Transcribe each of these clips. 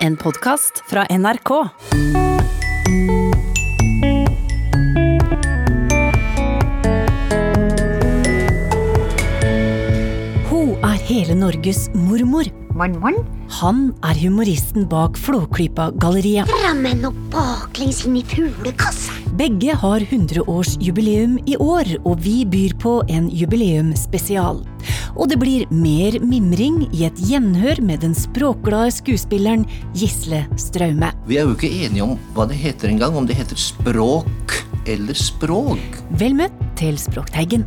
En podkast fra NRK. Hun er hele Norges mormor. Han er humoristen bak Flåklypa-galleriet. Rammen og baklengs inn i fuglekassa. Begge har 100-årsjubileum i år, og vi byr på en jubileumsspesial. Og det blir mer mimring i et gjenhør med den språkglade skuespilleren Gisle Straume. Vi er jo ikke enige om hva det heter engang, om det heter språk eller språk. Vel møtt til Språkteigen.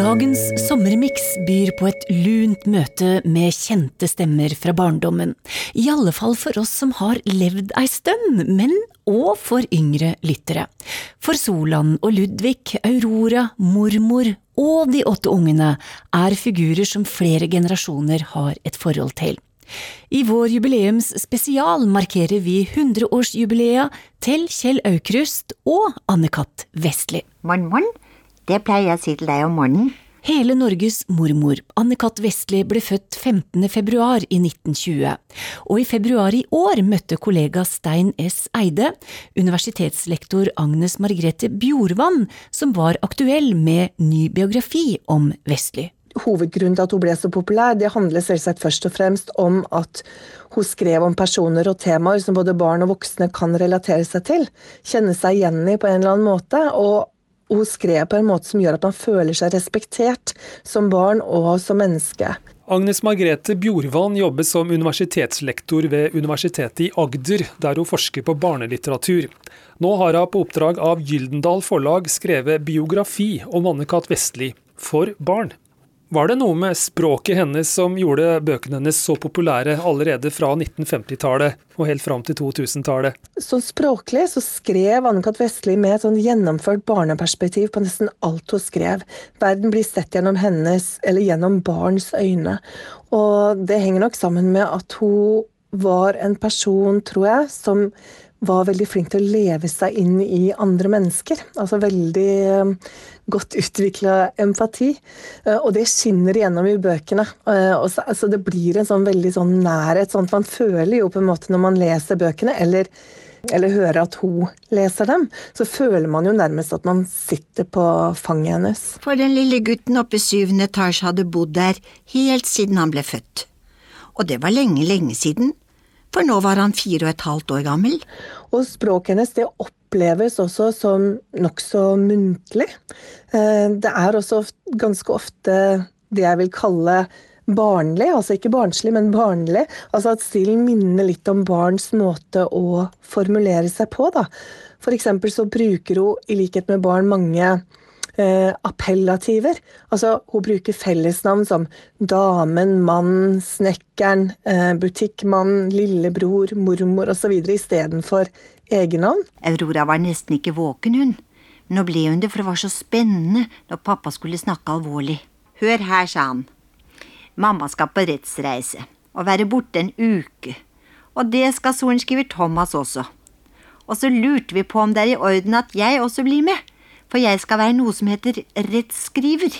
Dagens sommermiks byr på et lunt møte med kjente stemmer fra barndommen. I alle fall for oss som har levd ei stund, men og for yngre lyttere. For Solan og Ludvig, Aurora, mormor og de åtte ungene er figurer som flere generasjoner har et forhold til. I vår jubileumsspesial markerer vi 100-årsjubileet til Kjell Aukrust og Anne-Kat. Vestli. Morn, morn. Det pleier jeg å si til deg om morgenen. Hele Norges mormor, Anne-Cath. Vestli, ble født 15. februar i 1920, og i februar i år møtte kollega Stein S. Eide universitetslektor Agnes Margrethe Bjorvann, som var aktuell med ny biografi om Vestli. Hovedgrunnen til at hun ble så populær, det handler selvsagt først og fremst om at hun skrev om personer og temaer som både barn og voksne kan relatere seg til, kjenne seg igjen i på en eller annen måte. og hun skrev på en måte som gjør at man føler seg respektert som barn og som menneske. Agnes Margrethe Bjorvann jobber som universitetslektor ved Universitetet i Agder, der hun forsker på barnelitteratur. Nå har hun på oppdrag av Gyldendal Forlag skrevet biografi om Anne-Cath. Vestli for barn. Var det noe med språket hennes som gjorde bøkene hennes så populære allerede fra 1950-tallet og helt fram til 2000-tallet? Sånn språklig så skrev Anne-Kat. Vestli med et sånn gjennomført barneperspektiv på nesten alt hun skrev. Verden blir sett gjennom hennes, eller gjennom barns øyne. Og det henger nok sammen med at hun var en person, tror jeg, som var veldig flink til å leve seg inn i andre mennesker. Altså veldig godt utvikla empati. Eh, og det skinner igjennom i bøkene. Eh, så, altså det blir en sånn veldig sånn nærhet. sånn at Man føler jo på en måte når man leser bøkene, eller, eller hører at hun leser dem, så føler man jo nærmest at man sitter på fanget hennes. For den lille gutten oppe i syvende etasje hadde bodd der helt siden han ble født. Og det var lenge, lenge siden for nå var han fire og et halvt år gammel. Og språket hennes det oppleves også som nokså muntlig. Det er også ganske ofte det jeg vil kalle barnlig, altså ikke barnslig, men barnlig. Altså at stilen minner litt om barns måte å formulere seg på, da. For eksempel så bruker hun, i likhet med barn, mange eh, appellativer. Altså, hun bruker fellesnavn som damen, mann, snekkeren, eh, butikkmann, lillebror, mormor osv. istedenfor egennavn. Aurora var nesten ikke våken, hun. Nå ble hun det, for det var så spennende når pappa skulle snakke alvorlig. Hør her, sa han. Mamma skal på rettsreise og være borte en uke. Og det skal sorenskriver Thomas også. Og så lurte vi på om det er i orden at jeg også blir med for jeg skal være noe som heter rettsskriver.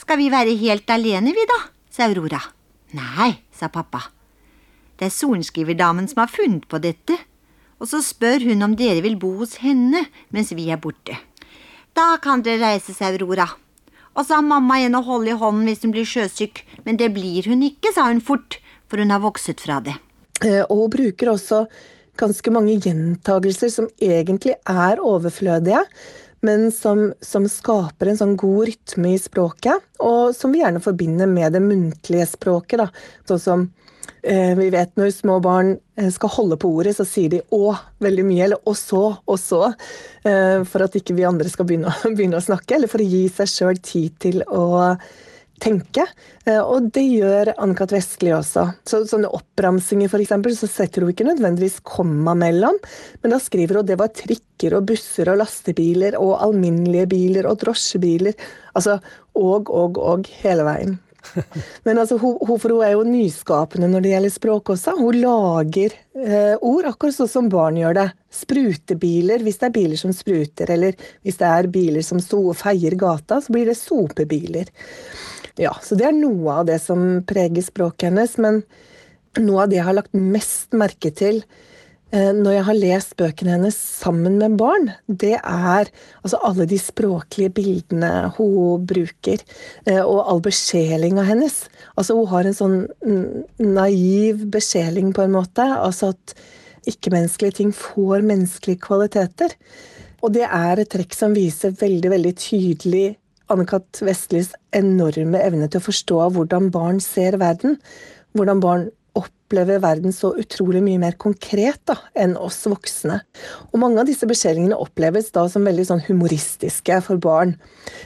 Skal vi være helt alene, vi da? sa Aurora. Nei, sa pappa. Det er sorenskriverdamen som har funnet på dette, og så spør hun om dere vil bo hos henne mens vi er borte. Da kan dere reise, sa Aurora. Og så har mamma igjen å holde i hånden hvis hun blir sjøsyk, men det blir hun ikke, sa hun fort, for hun har vokset fra det. Eh, og hun bruker også ganske mange gjentagelser som egentlig er overflødige men som, som, skaper en sånn god rytme i språket, og som vi gjerne forbinder med det muntlige språket. Da. Sånn som vi vet når små barn eh, skal holde på ordet, så sier de 'å' veldig mye, eller 'og så', 'og så', eh, for at ikke vi andre skal begynne, begynne å snakke, eller for å gi seg sjøl tid til å tenke. Eh, og det gjør Anne-Kat. Vestli også. Så, sånne oppramsinger, f.eks., så setter hun ikke nødvendigvis komma mellom, men da skriver hun at det var trikker og busser og lastebiler og alminnelige biler og drosjebiler. Altså og, og, og hele veien. Men altså, hun, hun, for hun er jo nyskapende når det gjelder språk også. Hun lager eh, ord, akkurat sånn som barn gjør det. Sprutebiler hvis det er biler som spruter, eller hvis det er biler som so feier gata, så blir det sopebiler. Ja, så det er noe av det som preger språket hennes. Men noe av det jeg har lagt mest merke til når jeg har lest bøkene hennes sammen med barn, det er altså alle de språklige bildene hun bruker, eh, og all besjelinga hennes. Altså Hun har en sånn naiv besjeling, på en måte. Altså at ikke-menneskelige ting får menneskelige kvaliteter. Og det er et trekk som viser veldig, veldig tydelig Anne-Kat. Vestlis enorme evne til å forstå hvordan barn ser verden. Hvordan barn opplever verden så utrolig mye mer konkret da, enn oss voksne. Og mange av disse beskjedene oppleves da som veldig sånn humoristiske for barn.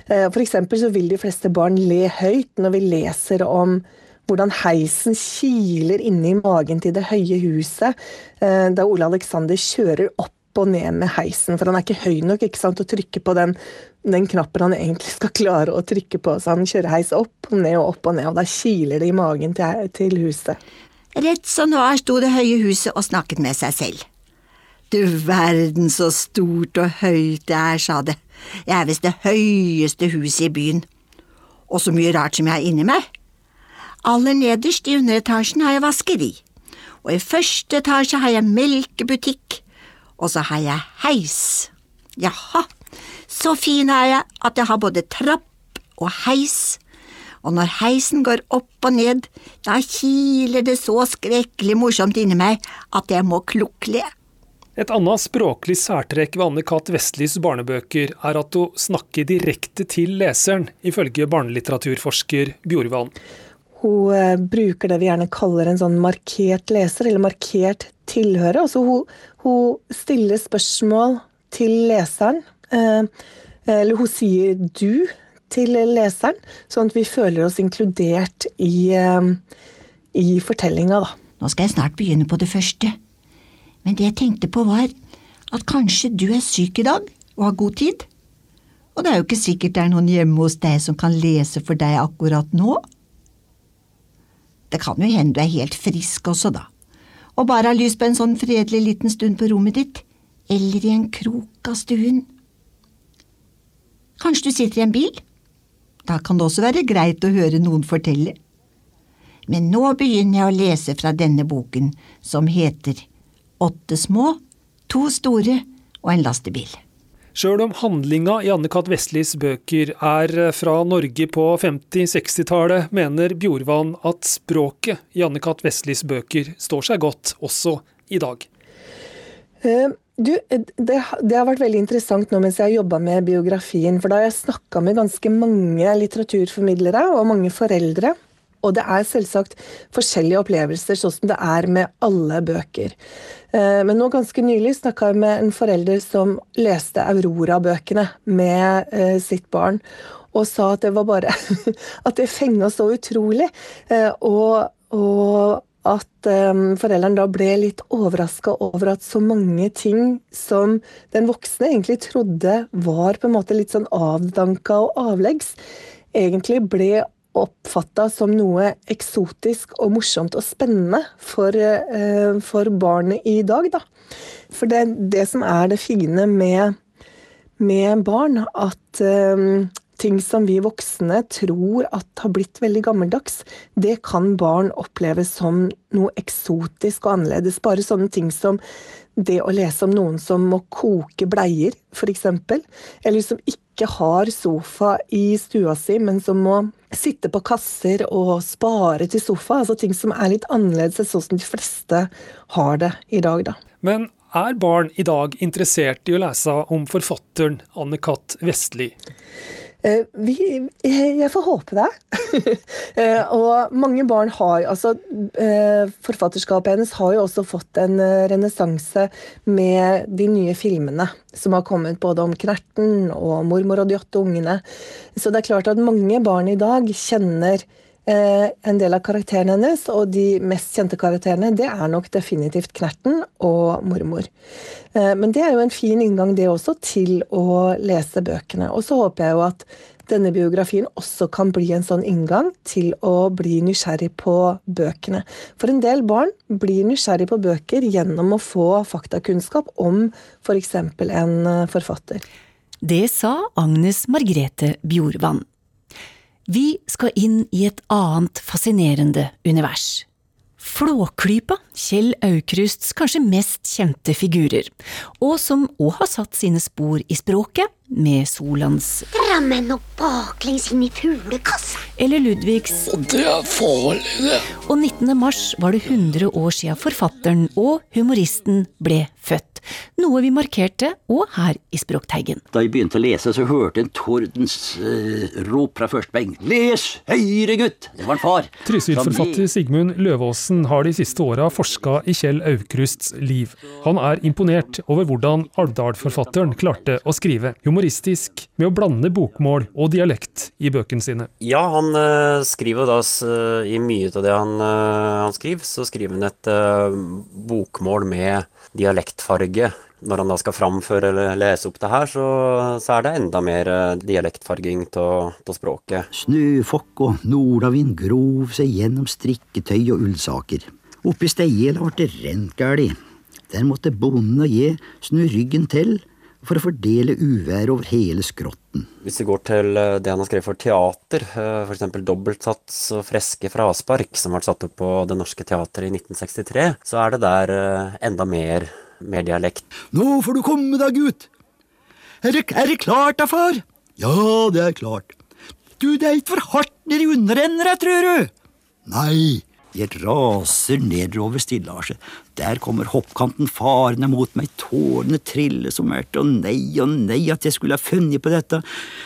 Eh, eksempel så vil de fleste barn le høyt når vi leser om hvordan heisen kiler inni magen til det høye huset eh, da Ole Alexander kjører opp og ned med heisen, for han er ikke høy nok ikke sant, å trykke på den, den, knappen han egentlig skal klare å trykke på. Så han kjører heis opp og ned og opp og ned, og da kiler det i magen til, til huset. Rett som nå her sto det høye huset og snakket med seg selv. Du verden så stort og høyt det er, sa det, jeg er visst det høyeste huset i byen, og så mye rart som jeg er inni meg. Aller nederst i underetasjen har jeg vaskeri, og i første etasje har jeg melkebutikk, og så har jeg heis. Jaha, så fin er jeg at jeg har både trapp og heis og når heisen går opp og ned, da kiler det så skrekkelig morsomt inni meg at jeg må klukke Et annet språklig særtrekk ved Anne-Kat. Vestlis barnebøker er at hun snakker direkte til leseren, ifølge barnelitteraturforsker Bjorvann. Hun eh, bruker det vi gjerne kaller en sånn markert leser, eller markert tilhører. Altså hun, hun stiller spørsmål til leseren. Eh, eller hun sier du til leseren, sånn at vi føler oss inkludert i, eh, i fortellinga, da. Nå skal jeg snart begynne på det første, men det jeg tenkte på var at kanskje du er syk i dag og har god tid, og det er jo ikke sikkert det er noen hjemme hos deg som kan lese for deg akkurat nå. Det kan jo hende du er helt frisk også, da, og bare har lyst på en sånn fredelig liten stund på rommet ditt, eller i en krok av stuen. Kanskje du sitter i en bil? Da kan det også være greit å høre noen fortelle. Men nå begynner jeg å lese fra denne boken, som heter Åtte små, to store og en lastebil. Sjøl om handlinga i Anne-Kat. Vestlis bøker er fra Norge på 50-60-tallet, mener Bjorvann at språket i Anne-Kat. Vestlis bøker står seg godt også i dag. Uh, du, det, det, har vært veldig interessant nå mens jeg har jobba med biografien. For da har jeg snakka med ganske mange litteraturformidlere og mange foreldre. Og det er selvsagt forskjellige opplevelser, sånn som det er med alle bøker. Eh, men nå ganske nylig snakka jeg med en forelder som leste Aurora-bøkene med eh, sitt barn, og sa at det var bare At det fenga så utrolig. Eh, og, og at um, foreldrene da ble litt overraska over at så mange ting som den voksne egentlig trodde var på en måte litt sånn avdanka og avleggs, egentlig ble oppfatta som noe eksotisk og morsomt og spennende for, uh, for barnet i dag. Da. For det, det som er det fine med, med barn, at um, ting som vi voksne tror at har blitt veldig gammeldags, det kan barn oppleve som noe eksotisk og annerledes. Bare sånne ting som det å lese om noen som må koke bleier, f.eks. Eller som ikke har sofa i stua si, men som må sitte på kasser og spare til sofa. Altså ting som er litt annerledes enn sånn som de fleste har det i dag, da. Men er barn i dag interessert i å lese om forfatteren Anne-Cath. Vestli? Eh, vi, jeg får håpe det. Eh, og mange barn har altså eh, Forfatterskapet hennes har jo også fått en renessanse med de nye filmene som har kommet både om Knerten og 'Mormor og de åtte ungene'. Så det er klart at mange barn i dag kjenner Eh, en del av karakterene hennes, og de mest kjente karakterene, det er nok definitivt Knerten og mormor. Eh, men det er jo en fin inngang, det også, til å lese bøkene. Og så håper jeg jo at denne biografien også kan bli en sånn inngang til å bli nysgjerrig på bøkene. For en del barn blir nysgjerrig på bøker gjennom å få faktakunnskap om f.eks. en eh, forfatter. Det sa Agnes Margrethe Bjorvann. Vi skal inn i et annet fascinerende univers. Flåklypa, Kjell Aukrusts kanskje mest kjente figurer, og som òg har satt sine spor i språket, med Solands Rammen og baklengs inn i fuglekassa. eller Ludvigs Og det er farlig, det. Og 19. mars var det 100 år siden forfatteren og humoristen ble født, noe vi markerte òg her i Språkteigen. Da jeg begynte å lese, så hørte en tordens uh, rop fra første benk. Les høyre, gutt! Det var en far. Trysil-forfatter Sigmund Løvaasen har de siste åra forska i Kjell Aukrusts liv. Han er imponert over hvordan Alvdal-forfatteren klarte å skrive humoristisk med å blande bokmål og dialekt i bøkene sine. Ja, han uh, skriver da uh, i mye av det han, uh, han skriver, så skriver han et bokmål med dialektfarge. Når han da skal framføre eller lese opp det her, så, så er det enda mer dialektfarging av språket. Snøfokk og nordavind grov seg gjennom strikketøy og ullsaker. Oppi steiela ble det rent gæli. Der måtte bonden og jeg snu ryggen til for å fordele uvær over hele skrotten. Hvis vi går til eh, det han har skrevet for teater, eh, f.eks. dobbeltsats og freske fra Aspark som ble satt opp på Det Norske Teatret i 1963, så er det der eh, enda mer, mer dialekt. Nå får du komme deg ut! Er det, er det klart da, far? Ja, det er klart. Du, det er ikke for hardt nedi underenden, jeg tror du. Nei, jeg raser nedover stillaset. Der kommer hoppkanten farende mot meg, tårene triller som mørkt og nei og nei at jeg skulle ha funnet på dette.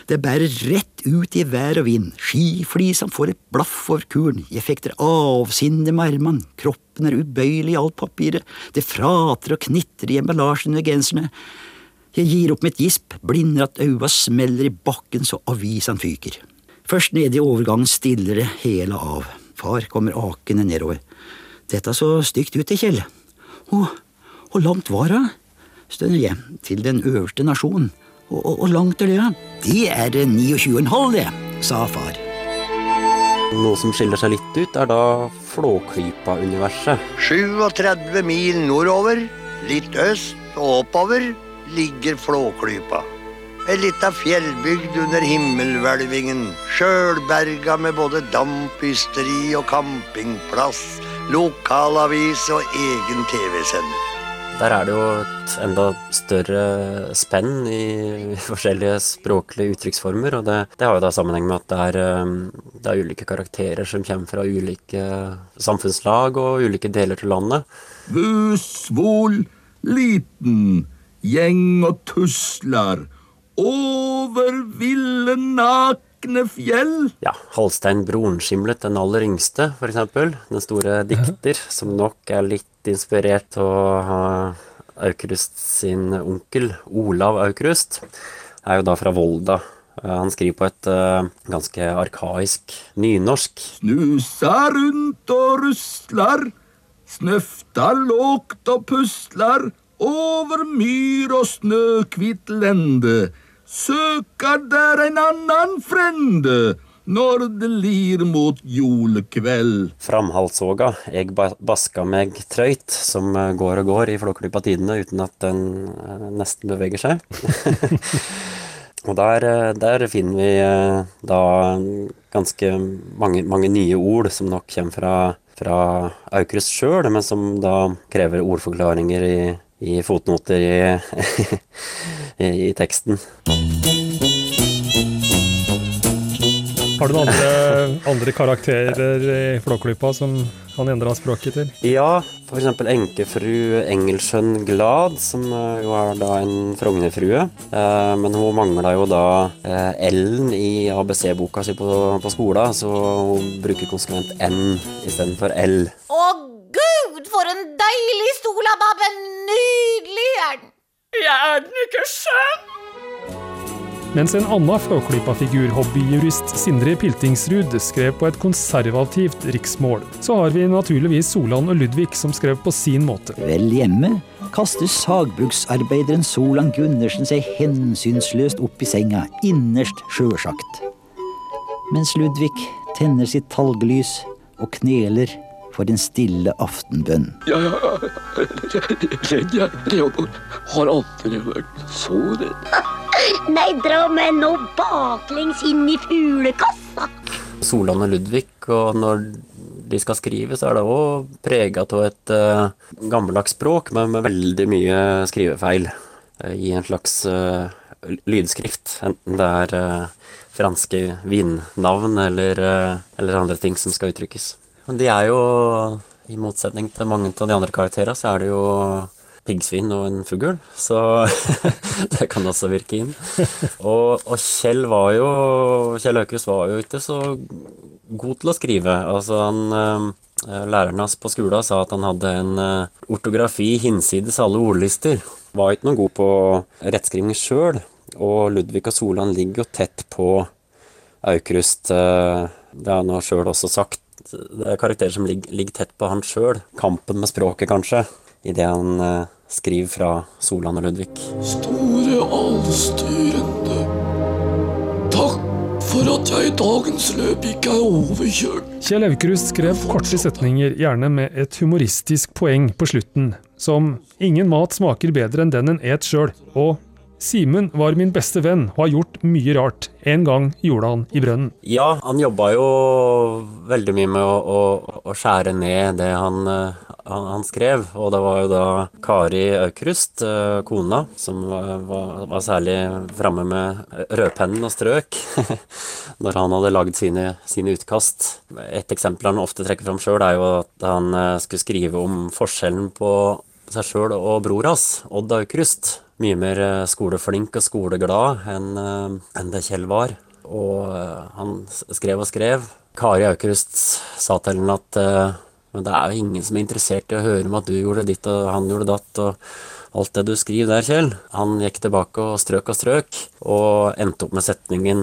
Det bærer rett ut i vær og vind, skiflisene får et blaff over kuren, jeg fekter avsinne med armene, kroppen er ubøyelig i alt papiret, det frater og knitrer i emballasjen ved genserne. Jeg gir opp mitt gisp, blinder at øya smeller i bakken så avisen fyker. Først nede i overgangen stiller det hele av. Far kommer akende nedover. Dette så stygt ut, det, Kjell. Og hvor langt var det? stønner jeg, til den øverste nasjonen. Og, og, og langt er det? Det er 29,5, det, sa far. Noe som skiller seg litt ut, er da Flåklypa-universet. 37 mil nordover, litt øst og oppover, ligger Flåklypa. Ei lita fjellbygd under himmelhvelvingen, sjølberga med både dampysteri og campingplass, lokalavis og egen TV-sender. Der er det jo et enda større spenn i forskjellige språklige uttrykksformer, og det, det har jo da sammenheng med at det er, eh, det er ulike karakterer som kommer fra ulike samfunnslag og ulike deler til landet. Vøsvål, liten, gjeng og tusler, over ville nakne fjell. Ja, Halstein Bronskimlet, den aller yngste, for eksempel. Den store dikter, som nok er litt inspirert av Aukrust sin onkel, Olav Aukrust, er jo da fra Volda. Eh, Han skriver på et uh, ganske arkaisk nynorsk. Snusa rundt og rusler, snøfta lågt og pusler, over myr og snøkvitt lende, søker der en annan frende, når det lir mot julekveld. Framhalsåga, eg ba- baska meg trøyt, som eh, går og går i Flåklypa-tidene uten at den eh, nesten beveger seg. og der, eh, der finner vi da ganske mange, mange nye ord som nok kommer fra, fra Aukrust sjøl, men som da krever ordforklaringer i, i fotnoter i, i, i teksten. Har du noen andre, andre karakterer i Flåklypa som han endra språket til? Ja, eksempel enkefru Engelsjøen Glad, som eh, jo er da en Frognerfrue. Eh, men hun mangla jo da eh, L-en i ABC-boka si på, på skolen, så hun bruker konsekvent N istedenfor L. Gud, for en deilig stol av babben! Nydelig er den! Er den ikke skjønn? Mens en annen Flåklypa-figur, hobbyjurist Sindre Piltingsrud, skrev på et konservativt riksmål, så har vi naturligvis Solan og Ludvig som skrev på sin måte. Vel hjemme kaster sagbruksarbeideren Solan Gundersen seg hensynsløst opp i senga, innerst sjølsagt. Mens Ludvig tenner sitt talglys og kneler for din stille aftenbønn. Jeg er redd jeg har aldri vært så redd. Nei, dra meg nå baklengs inn i fuglekassa. Solan og Ludvig, og når de skal skrive, så er det òg prega av et uh, gammeldags språk, men med veldig mye skrivefeil uh, i en slags uh, lydskrift. Enten det er franske vinnavn eller, eller, andre ting som skal uttrykkes. Men de er jo, i motsetning til mange av de andre karakterene, så er det jo piggsvin og en fugl, så det kan også virke inn. Og, og Kjell var jo Kjell Aukrust var jo ikke så god til å skrive. Altså han eh, Læreren hans på skolen sa at han hadde en eh, ortografi hinsides alle ordlister. Var ikke noe god på rettskriving sjøl, og Ludvig og Solan ligger jo tett på Aukrust. Eh, det har han sjøl også sagt. Det er karakterer som ligger, ligger tett på han sjøl. Kampen med språket, kanskje i det han eh, skriver fra Solan og Ludvig. Store allstyrende. Takk for at jeg i dagens løp ikke er overkjørt. Kjell Aukrust skrev korte setninger, gjerne med et humoristisk poeng på slutten, som 'Ingen mat smaker bedre enn den en et sjøl', og Simen var min beste venn og har gjort mye rart. En gang gjorde han i brønnen. Ja, han jobba jo veldig mye med å, å, å skjære ned det han, eh, han, han, skrev. Og det var jo da Kari Aukrust, eh, kona, som var, var, var særlig framme med rødpennen og strøk når han hadde lagd sine, sine, utkast. Et eksempel han ofte trekker fram sjøl, er jo at han eh, skulle skrive om forskjellen på seg sjøl og bror hans, Odd Aukrust mye mer eh, skoleflink og skoleglad enn eh, det Kjell var. Og eh, han skrev og skrev. Kari Aukrust sa til ham at men det er jo ingen som er interessert i å høre om at du gjorde ditt og han gjorde datt. og alt det du skriver der, Kjell. Han gikk tilbake og strøk og strøk, og endte opp med setningen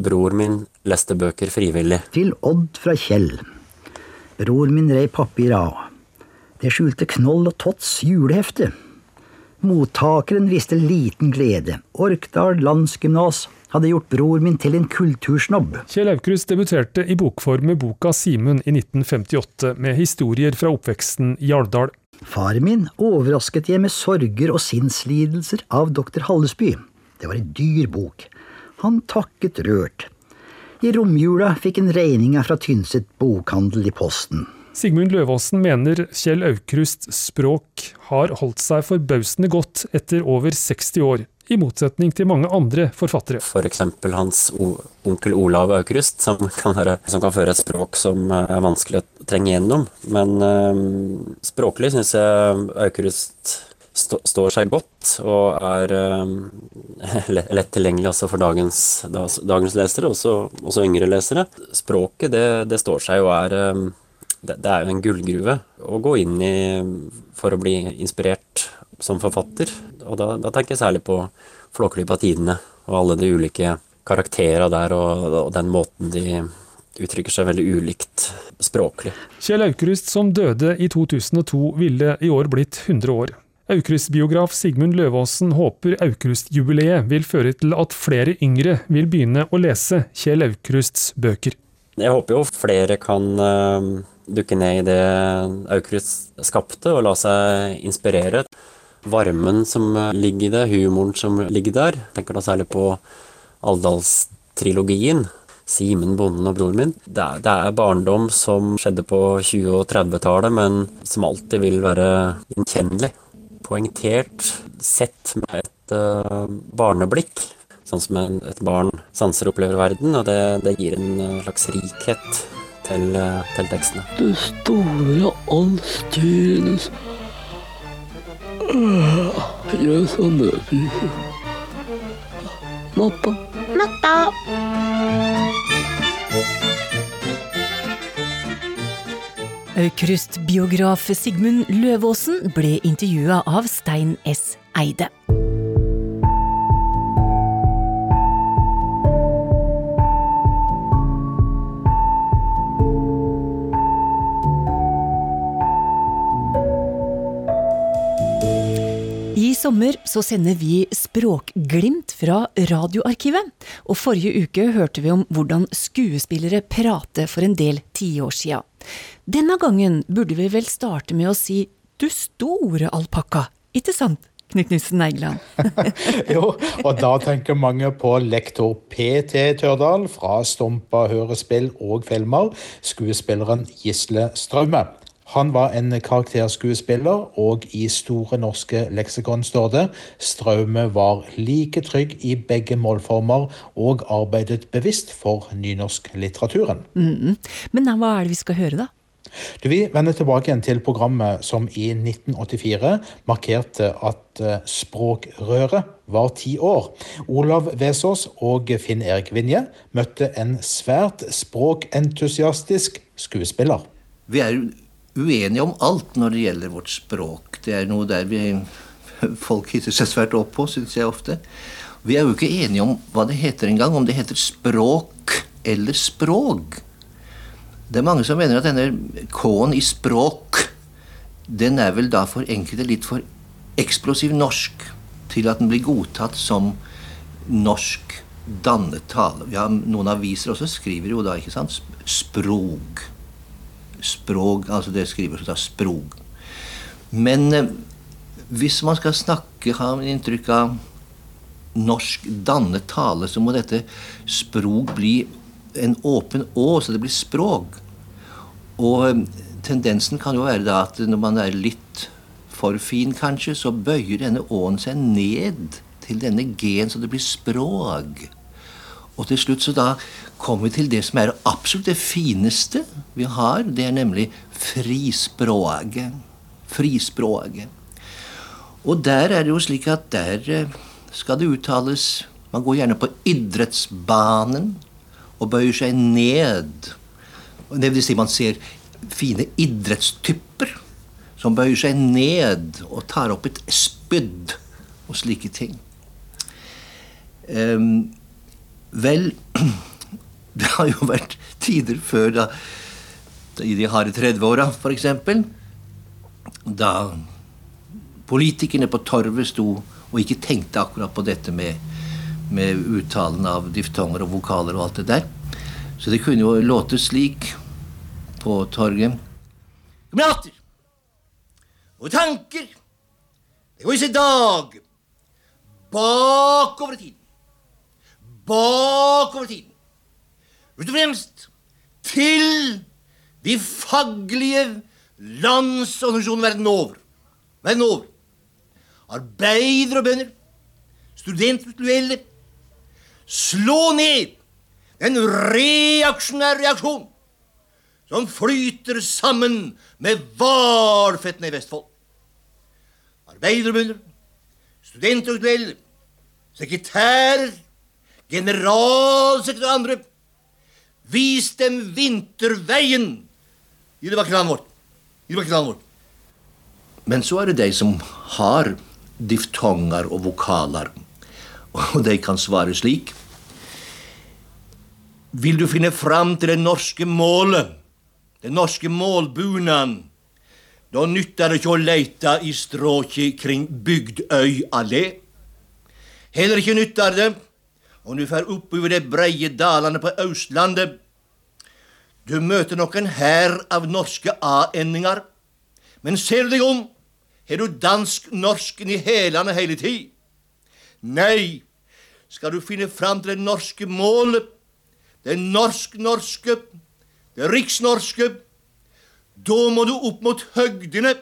'Bror min leste bøker frivillig'. Til Odd fra Kjell. Bror min rei papir av. Det skjulte Knoll og Tots julehefte. Mottakeren viste liten glede. Orkdal landsgymnas hadde gjort bror min til en kultursnobb. Kjell Aukrust debuterte i bokform med boka Simen i 1958, med historier fra oppveksten i Alvdal. Faren min overrasket jeg med sorger og sinnslidelser av doktor Hallesby. Det var en dyr bok. Han takket rørt. I romjula fikk en regninga fra Tynset bokhandel i posten. Sigmund Løvaasen mener Kjell Aukrusts språk har holdt seg forbausende godt etter over 60 år, i motsetning til mange andre forfattere. F.eks. For hans onkel Olav Aukrust, som kan, være, som kan, føre et språk som er vanskelig å trenge gjennom. Men øh, språklig syns jeg Aukrust stå, står seg godt, og er øh, lett tilgjengelig også for dagens, dagens lesere, også, også, yngre lesere. Språket det, det står seg og er øh, det, det er jo en gullgruve å gå inn i for å bli inspirert som forfatter. Og da, da tenker jeg særlig på Flåklypa Tidene og alle de ulike karakterene der, og, og, den måten de uttrykker seg veldig ulikt språklig. Kjell Aukrust, som døde i 2002, ville i år blitt 100 år. Aukrust-biograf Sigmund Løvaasen håper Aukrust-jubileet vil føre til at flere yngre vil begynne å lese Kjell Aukrusts bøker. Jeg håper jo flere kan uh, dukke ned i det Aukrust skapte, og la seg inspirere. Varmen som ligger i det, humoren som ligger der. Tenker da særlig på Alvdalstrilogien. Simen, bonden og broren min. Det er, det er, barndom som skjedde på 20- og 30-tallet, men som alltid vil være gjenkjennelig. Poengtert, sett med et uh, barneblikk. Sånn som et barn sanser og opplever verden, og det, det gir en slags rikhet til, eh, til tekstene. Det store allstyrendes Jøss og nødpriser. Natta. Natta. Aukrust-biograf Sigmund Løvaasen ble intervjua av Stein S. Eide. Sommer så sender vi Språkglimt fra Radioarkivet. Og forrige uke hørte vi om hvordan skuespillere prater for en del tiår sia. Denne gangen burde vi vel starte med å si du store alpakka, ikke sant? Knut Knutsen Eigeland? jo, og da tenker mange på lektor P.T. Tørdal fra Stompa hørespill og filmer, skuespilleren Gisle Straume. Han var en karakterskuespiller, og i Store norske leksikon står det Straume var like trygg i begge målformer og arbeidet bevisst for nynorsklitteraturen. Mm. Men hva er det vi skal høre, da? Du, Vi vender tilbake igjen til programmet som i 1984 markerte at eh, Språkrøret var ti år. Olav Vesaas og Finn Erik Vinje møtte en svært språkentusiastisk skuespiller. Vi er uenige om alt når det gjelder vårt språk. Det er noe der vi folk hitter seg svært opp på, syns jeg ofte. Vi er jo ikke enige om hva det heter engang, om det heter språk eller språk. Det er mange som mener at denne K-en i språk, den er vel da for enkelte litt for eksplosiv norsk til at den blir godtatt som norsk dannet tale. Ja, noen aviser også skriver jo da, ikke sant, sprog. Sprog, altså det skriver da sprog. Men eh, hvis man skal snakke, ha inntrykk av norsk dannet tale, så må dette sprog bli en åpen å, så det blir språk. Og eh, tendensen kan jo være da at når man er litt for fin, kanskje, så bøyer denne å-en seg ned til denne g-en, så det blir språk. Og til slutt så da kommer vi til det som er absolutt det fineste vi har. Det er nemlig frispråket. Frispråket. Og der er det jo slik at der eh, skal det uttales Man går gjerne på idrettsbanen og bøyer seg ned. Det vil si man ser fine idrettstypper som bøyer seg ned og tar opp et spydd og slike ting. Um, vel, det har jo vært tider før, da, i de harde 30-åra f.eks., da politikerne på torvet sto og ikke tenkte akkurat på dette med, med uttalen av diftonger og vokaler og alt det der. Så det kunne jo låte slik på torget. Kamerater! Og tanker! Det går i sin dag bakover i tiden. Bakover i tiden. Først og fremst til de faglige landsorganisasjonene verden over. Verden over. Arbeidere og bønder, studenter og studelle. Slå ned den reaksjonære reaksjon som flyter sammen med hvalfettene i Vestfold. Arbeiderbønder, studenter og studenter, sekretærer, generalsekretærer og andre. Vis dem vinterveien det landet vårt. I det vakre landet vårt. Men så er det de som har diftonger og vokaler, og de kan svare slik. Vil du finne fram til det norske målet? den norske målbunaden. Da nytter det ikke å leite i stråket kring Bygdøy allé. Heller ikke nytter det om du fer oppover de breie dalene på Østlandet. Du møter nok en hær av norske a-endinger, men ser du deg om, har du dansk-norsken i hælene hele tid. Nei, skal du finne fram til det norske målet, det norsk-norske, det riksnorske. Da må du opp mot høgdene,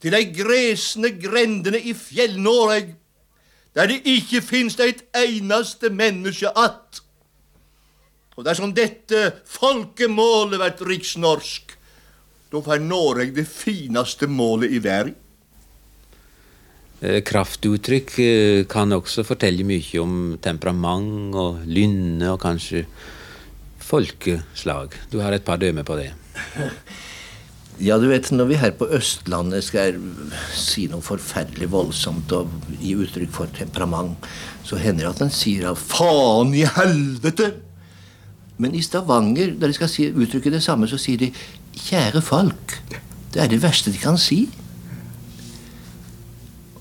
til de gresne grendene i Fjell-Noreg, der det ikke fins et eneste menneske att. Og dersom dette folkemålet blir riksnorsk, da får Noreg det fineste målet i verden. Eh, kraftuttrykk eh, kan også fortelle mye om temperament og lynne og kanskje folkeslag. Du har et par dømmer på det. Ja, du vet, når vi her på Østlandet skal si noe forferdelig voldsomt og gi uttrykk for temperament, så hender det at en sier 'faen i helvete'. Men i Stavanger, der de skal si, uttrykke det samme, så sier de 'kjære folk'. Det er det verste de kan si.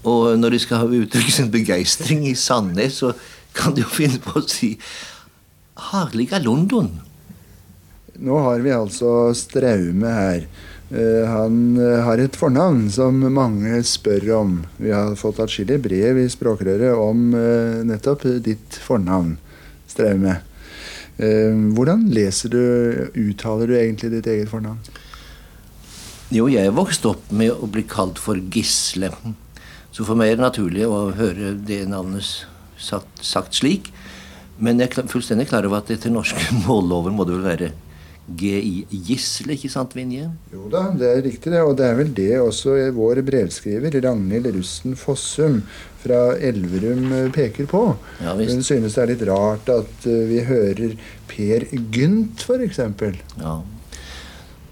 Og når de skal uttrykke sin begeistring i Sandnes, så kan de jo finne på å si 'Harliga London. Nå har vi altså Straume her. Eh, Han eh, har et fornavn som mange spør om. Vi har fått atskillige brev i Språkrøret om eh, nettopp ditt fornavn, Straume. Eh, Hvordan leser du, uttaler du egentlig ditt eget fornavn? Jo, jeg vokste opp med å bli kalt for Gisle. Så for meg er det naturlig å høre det navnet sagt, sagt slik. Men jeg er fullstendig klar over at etter norske mållover må det vel være GI Gisle, ikke sant, Vinje? Jo da, det er riktig det. Og det er vel det også vår brevskriver Ragnhild Russen Fossum fra Elverum eh, peker på. Ja, visst. Hun synes det er litt rart at eh, vi hører Per Gynt, f.eks. Ja.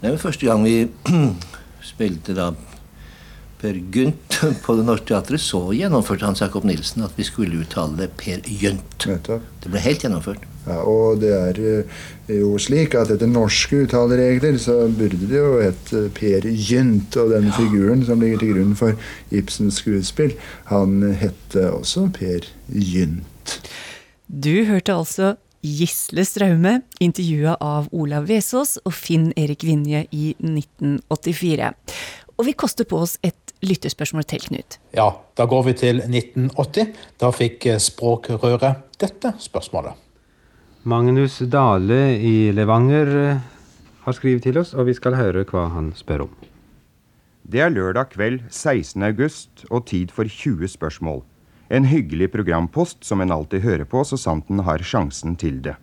Det er jo første gang vi spilte da Per Gynt på Det Norske Teatret, så gjennomførte Hans Jakob Nilsen at vi skulle uttale det Per Gynt. Det ble helt gjennomført. Ja, og det er eh, jo slik at etter norske uttaleregler så burde det jo hett Per Gynt. Og den figuren som ligger til grunn for Ibsens skuespill, han hette også Per Gynt. Du hørte altså Gisle Straume, intervjua av Olav Vesaas og Finn Erik Vinje i 1984. Og vi koster på oss et lytterspørsmål til, Knut. Ja, da går vi til 1980. Da fikk eh, Språkrøret dette spørsmålet. Magnus Dale i Levanger eh, har skrevet til oss, og vi skal høre hva han spør om. Det er lørdag kveld 16. august og tid for 20 spørsmål. En hyggelig programpost som en alltid hører på så sant en har sjansen til det.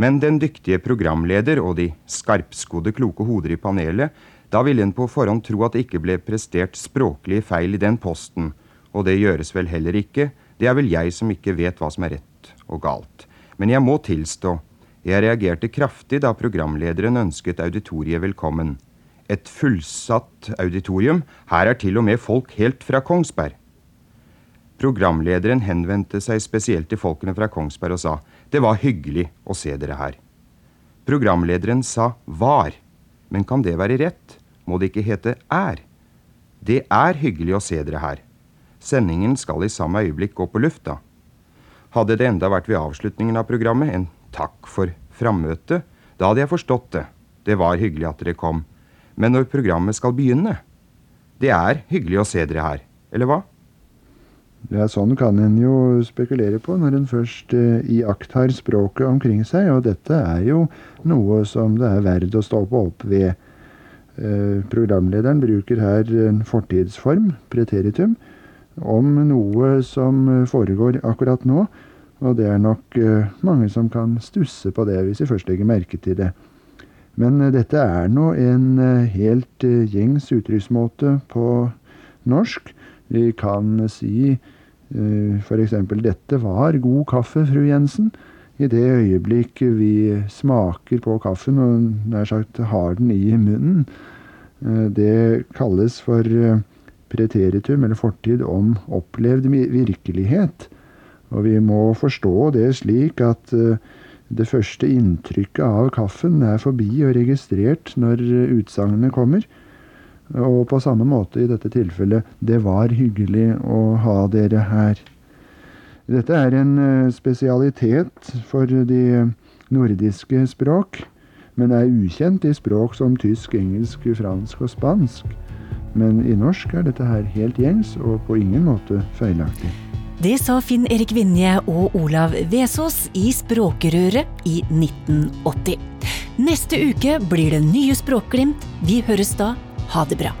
Men den dyktige programleder og de skarpskodde kloke hoder i panelet, da ville en på forhånd tro at det ikke ble prestert språklige feil i den posten. Og det gjøres vel heller ikke, det er vel jeg som ikke vet hva som er rett og galt. Men jeg må tilstå, jeg reagerte kraftig da programlederen ønsket auditoriet velkommen. Et fullsatt auditorium, her er til og med folk helt fra Kongsberg. Programlederen henvendte seg spesielt til folkene fra Kongsberg og sa det var hyggelig å se dere her. Programlederen sa var, men kan det være rett? Må det ikke hete er? Det er hyggelig å se dere her. Sendingen skal i samme øyeblikk gå på lufta. Hadde det enda vært ved avslutningen av programmet en takk for frammøtet, da hadde jeg forstått det. Det var hyggelig at dere kom. Men når programmet skal begynne Det er hyggelig å se dere her, eller hva? Ja, Sånn kan en jo spekulere på når en først eh, iakttar språket omkring seg, og dette er jo noe som det er verdt å stoppe opp ved. Eh, programlederen bruker her en fortidsform, preteritum, om noe som eh, foregår akkurat nå, og det er nok eh, mange som kan stusse på det hvis de først legger merke til det. Men eh, dette er nå en helt gjengs uttrykksmåte på norsk. Vi kan si f.eks.: Dette var god kaffe, fru Jensen. I det øyeblikk vi smaker på kaffen og nær sagt har den i munnen. Det kalles for preteritum, eller fortid, om opplevd virkelighet. Og vi må forstå det slik at eh, det første inntrykket av kaffen er forbi og registrert når utsagnene kommer. Og på samme måte i dette tilfellet det var hyggelig å ha dere her. Dette er en eh, spesialitet for de nordiske språk, men er ukjent i språk som tysk, engelsk, fransk og spansk. Men i norsk er dette her helt gjengs og på ingen måte feilaktig. Det sa Finn Erik Vinje og Olav Vesaas i Språkrøret i 1980. Neste uke blir det nye Språkglimt. Vi høres da. Ha det bra.